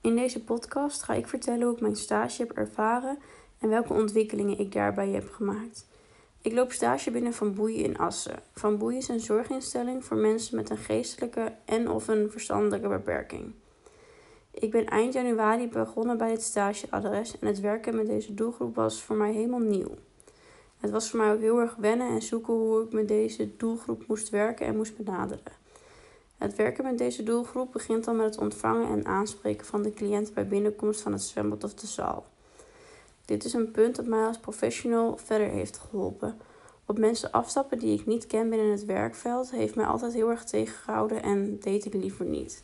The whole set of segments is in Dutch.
In deze podcast ga ik vertellen hoe ik mijn stage heb ervaren en welke ontwikkelingen ik daarbij heb gemaakt. Ik loop stage binnen Van Boeien in Assen. Van Boeien is een zorginstelling voor mensen met een geestelijke en of een verstandelijke beperking. Ik ben eind januari begonnen bij het stageadres en het werken met deze doelgroep was voor mij helemaal nieuw. Het was voor mij ook heel erg wennen en zoeken hoe ik met deze doelgroep moest werken en moest benaderen. Het werken met deze doelgroep begint dan met het ontvangen en aanspreken van de cliënt bij binnenkomst van het zwembad of de zaal. Dit is een punt dat mij als professional verder heeft geholpen. Op mensen afstappen die ik niet ken binnen het werkveld heeft mij altijd heel erg tegengehouden en deed ik liever niet.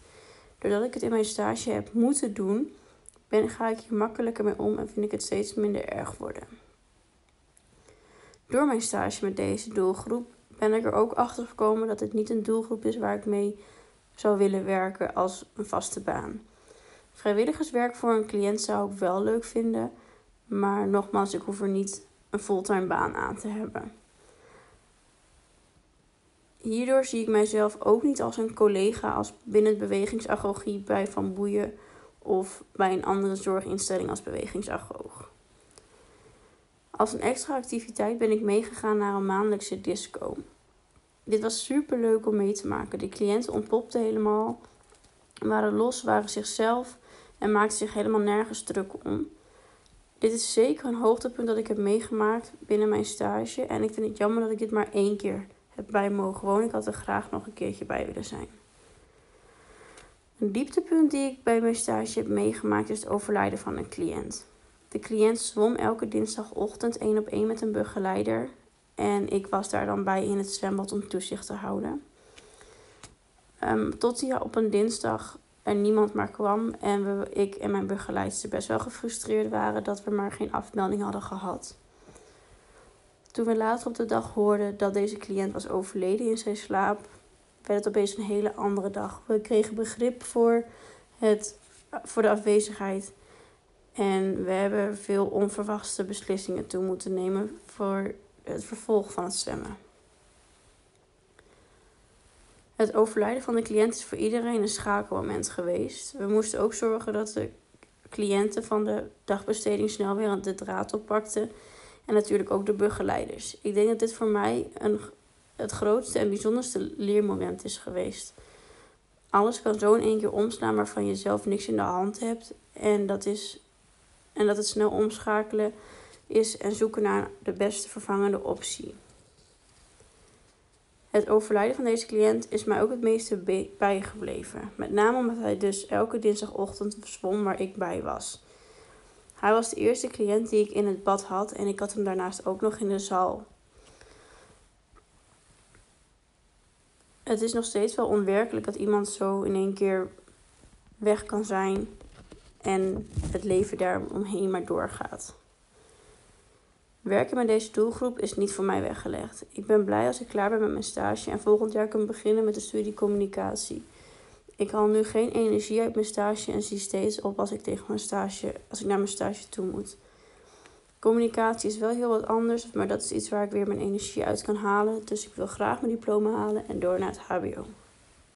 Doordat ik het in mijn stage heb moeten doen, ben, ga ik hier makkelijker mee om en vind ik het steeds minder erg worden. Door mijn stage met deze doelgroep ben ik er ook achter gekomen dat het niet een doelgroep is waar ik mee zou willen werken als een vaste baan. Vrijwilligerswerk voor een cliënt zou ik wel leuk vinden, maar nogmaals, ik hoef er niet een fulltime baan aan te hebben. Hierdoor zie ik mijzelf ook niet als een collega als binnen het bewegingsagogie bij Van Boeien of bij een andere zorginstelling als bewegingsagoog. Als een extra activiteit ben ik meegegaan naar een maandelijkse disco. Dit was super leuk om mee te maken. De cliënten ontpopten helemaal, waren los, waren zichzelf en maakten zich helemaal nergens druk om. Dit is zeker een hoogtepunt dat ik heb meegemaakt binnen mijn stage. En ik vind het jammer dat ik dit maar één keer heb bij mogen wonen. Ik had er graag nog een keertje bij willen zijn. Een dieptepunt die ik bij mijn stage heb meegemaakt is het overlijden van een cliënt. De cliënt zwom elke dinsdagochtend één op één met een begeleider. En ik was daar dan bij in het zwembad om toezicht te houden. Um, tot hij op een dinsdag er niemand maar kwam en we, ik en mijn begeleidster best wel gefrustreerd waren dat we maar geen afmelding hadden gehad. Toen we later op de dag hoorden dat deze cliënt was overleden in zijn slaap, werd het opeens een hele andere dag. We kregen begrip voor, het, voor de afwezigheid. En we hebben veel onverwachte beslissingen toe moeten nemen voor het vervolg van het zwemmen. Het overlijden van de cliënt is voor iedereen een schakelmoment geweest. We moesten ook zorgen dat de cliënten van de dagbesteding snel weer de draad oppakten. En natuurlijk ook de begeleiders. Ik denk dat dit voor mij een, het grootste en bijzonderste leermoment is geweest. Alles kan zo in één keer omslaan waarvan je zelf niks in de hand hebt. En dat, is, en dat het snel omschakelen is en zoeken naar de beste vervangende optie. Het overlijden van deze cliënt is mij ook het meeste bijgebleven. Met name omdat hij dus elke dinsdagochtend zwom waar ik bij was. Hij was de eerste cliënt die ik in het bad had en ik had hem daarnaast ook nog in de zaal. Het is nog steeds wel onwerkelijk dat iemand zo in één keer weg kan zijn en het leven daar omheen maar doorgaat. Werken met deze doelgroep is niet voor mij weggelegd. Ik ben blij als ik klaar ben met mijn stage en volgend jaar kan beginnen met de studie communicatie. Ik haal nu geen energie uit mijn stage en zie steeds op als ik, tegen mijn stage, als ik naar mijn stage toe moet. Communicatie is wel heel wat anders, maar dat is iets waar ik weer mijn energie uit kan halen. Dus ik wil graag mijn diploma halen en door naar het HBO.